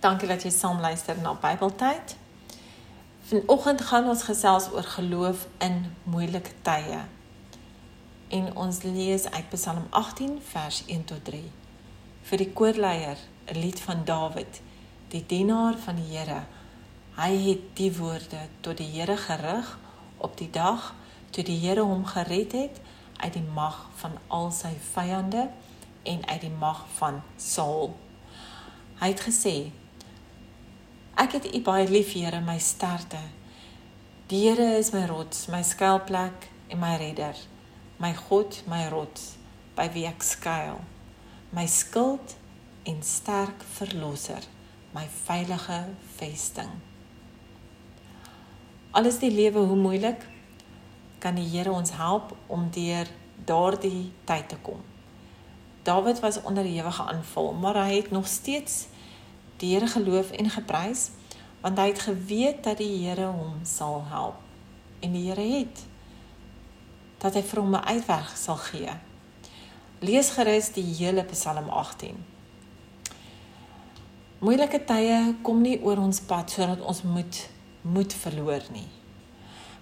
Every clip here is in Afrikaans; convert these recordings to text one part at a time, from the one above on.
Dankie dat jy saam luister na Bybeltyd. Vanoggend gaan ons gesels oor geloof in moeilike tye. En ons lees uit Psalm 18 vers 1 tot 3. Vir die koorleier, 'n lied van Dawid, die dienaar van die Here. Hy het die woorde tot die Here gerig op die dag toe die Here hom gered het uit die mag van al sy vyande en uit die mag van Saul. Hy het gesê: Ek het U baie lief, Here, my sterkte. Die Here is my rots, my skuilplek en my redder, my God, my rots, by wie ek skuil, my skild en sterk verlosser, my veilige vesting. Alles die lewe hoe moeilik, kan die Here ons help om deur daardie tyd te kom. Dawid was onder ewige aanval, maar hy het nog steeds die Here geloof en geprys want hy het geweet dat die Here hom sal help en die Here het dat hy vir hom 'n uitweg sal gee. Lees gerus die hele Psalm 18. Moeilike tye kom nie oor ons pad sodat ons moet moed verloor nie.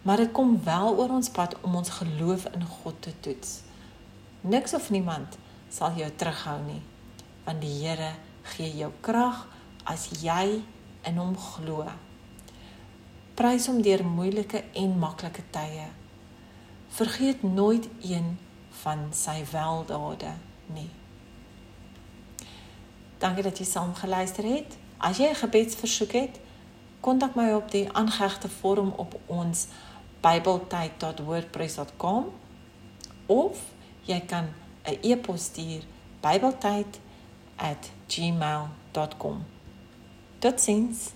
Maar dit kom wel oor ons pad om ons geloof in God te toets. Niks of niemand sal jou terughou nie, want die Here gee jou krag as jy in hom glo. Prys hom deur moeilike en maklike tye. Vergeet nooit een van sy weldade nie. Dankie dat jy saam geluister het. As jy 'n gebedsversoek het, kontak my op die aangehegte vorm op ons bybeltyd.wordpress.com of jy kan 'n e-pos stuur bybeltyd@gmail.com Tot ziens!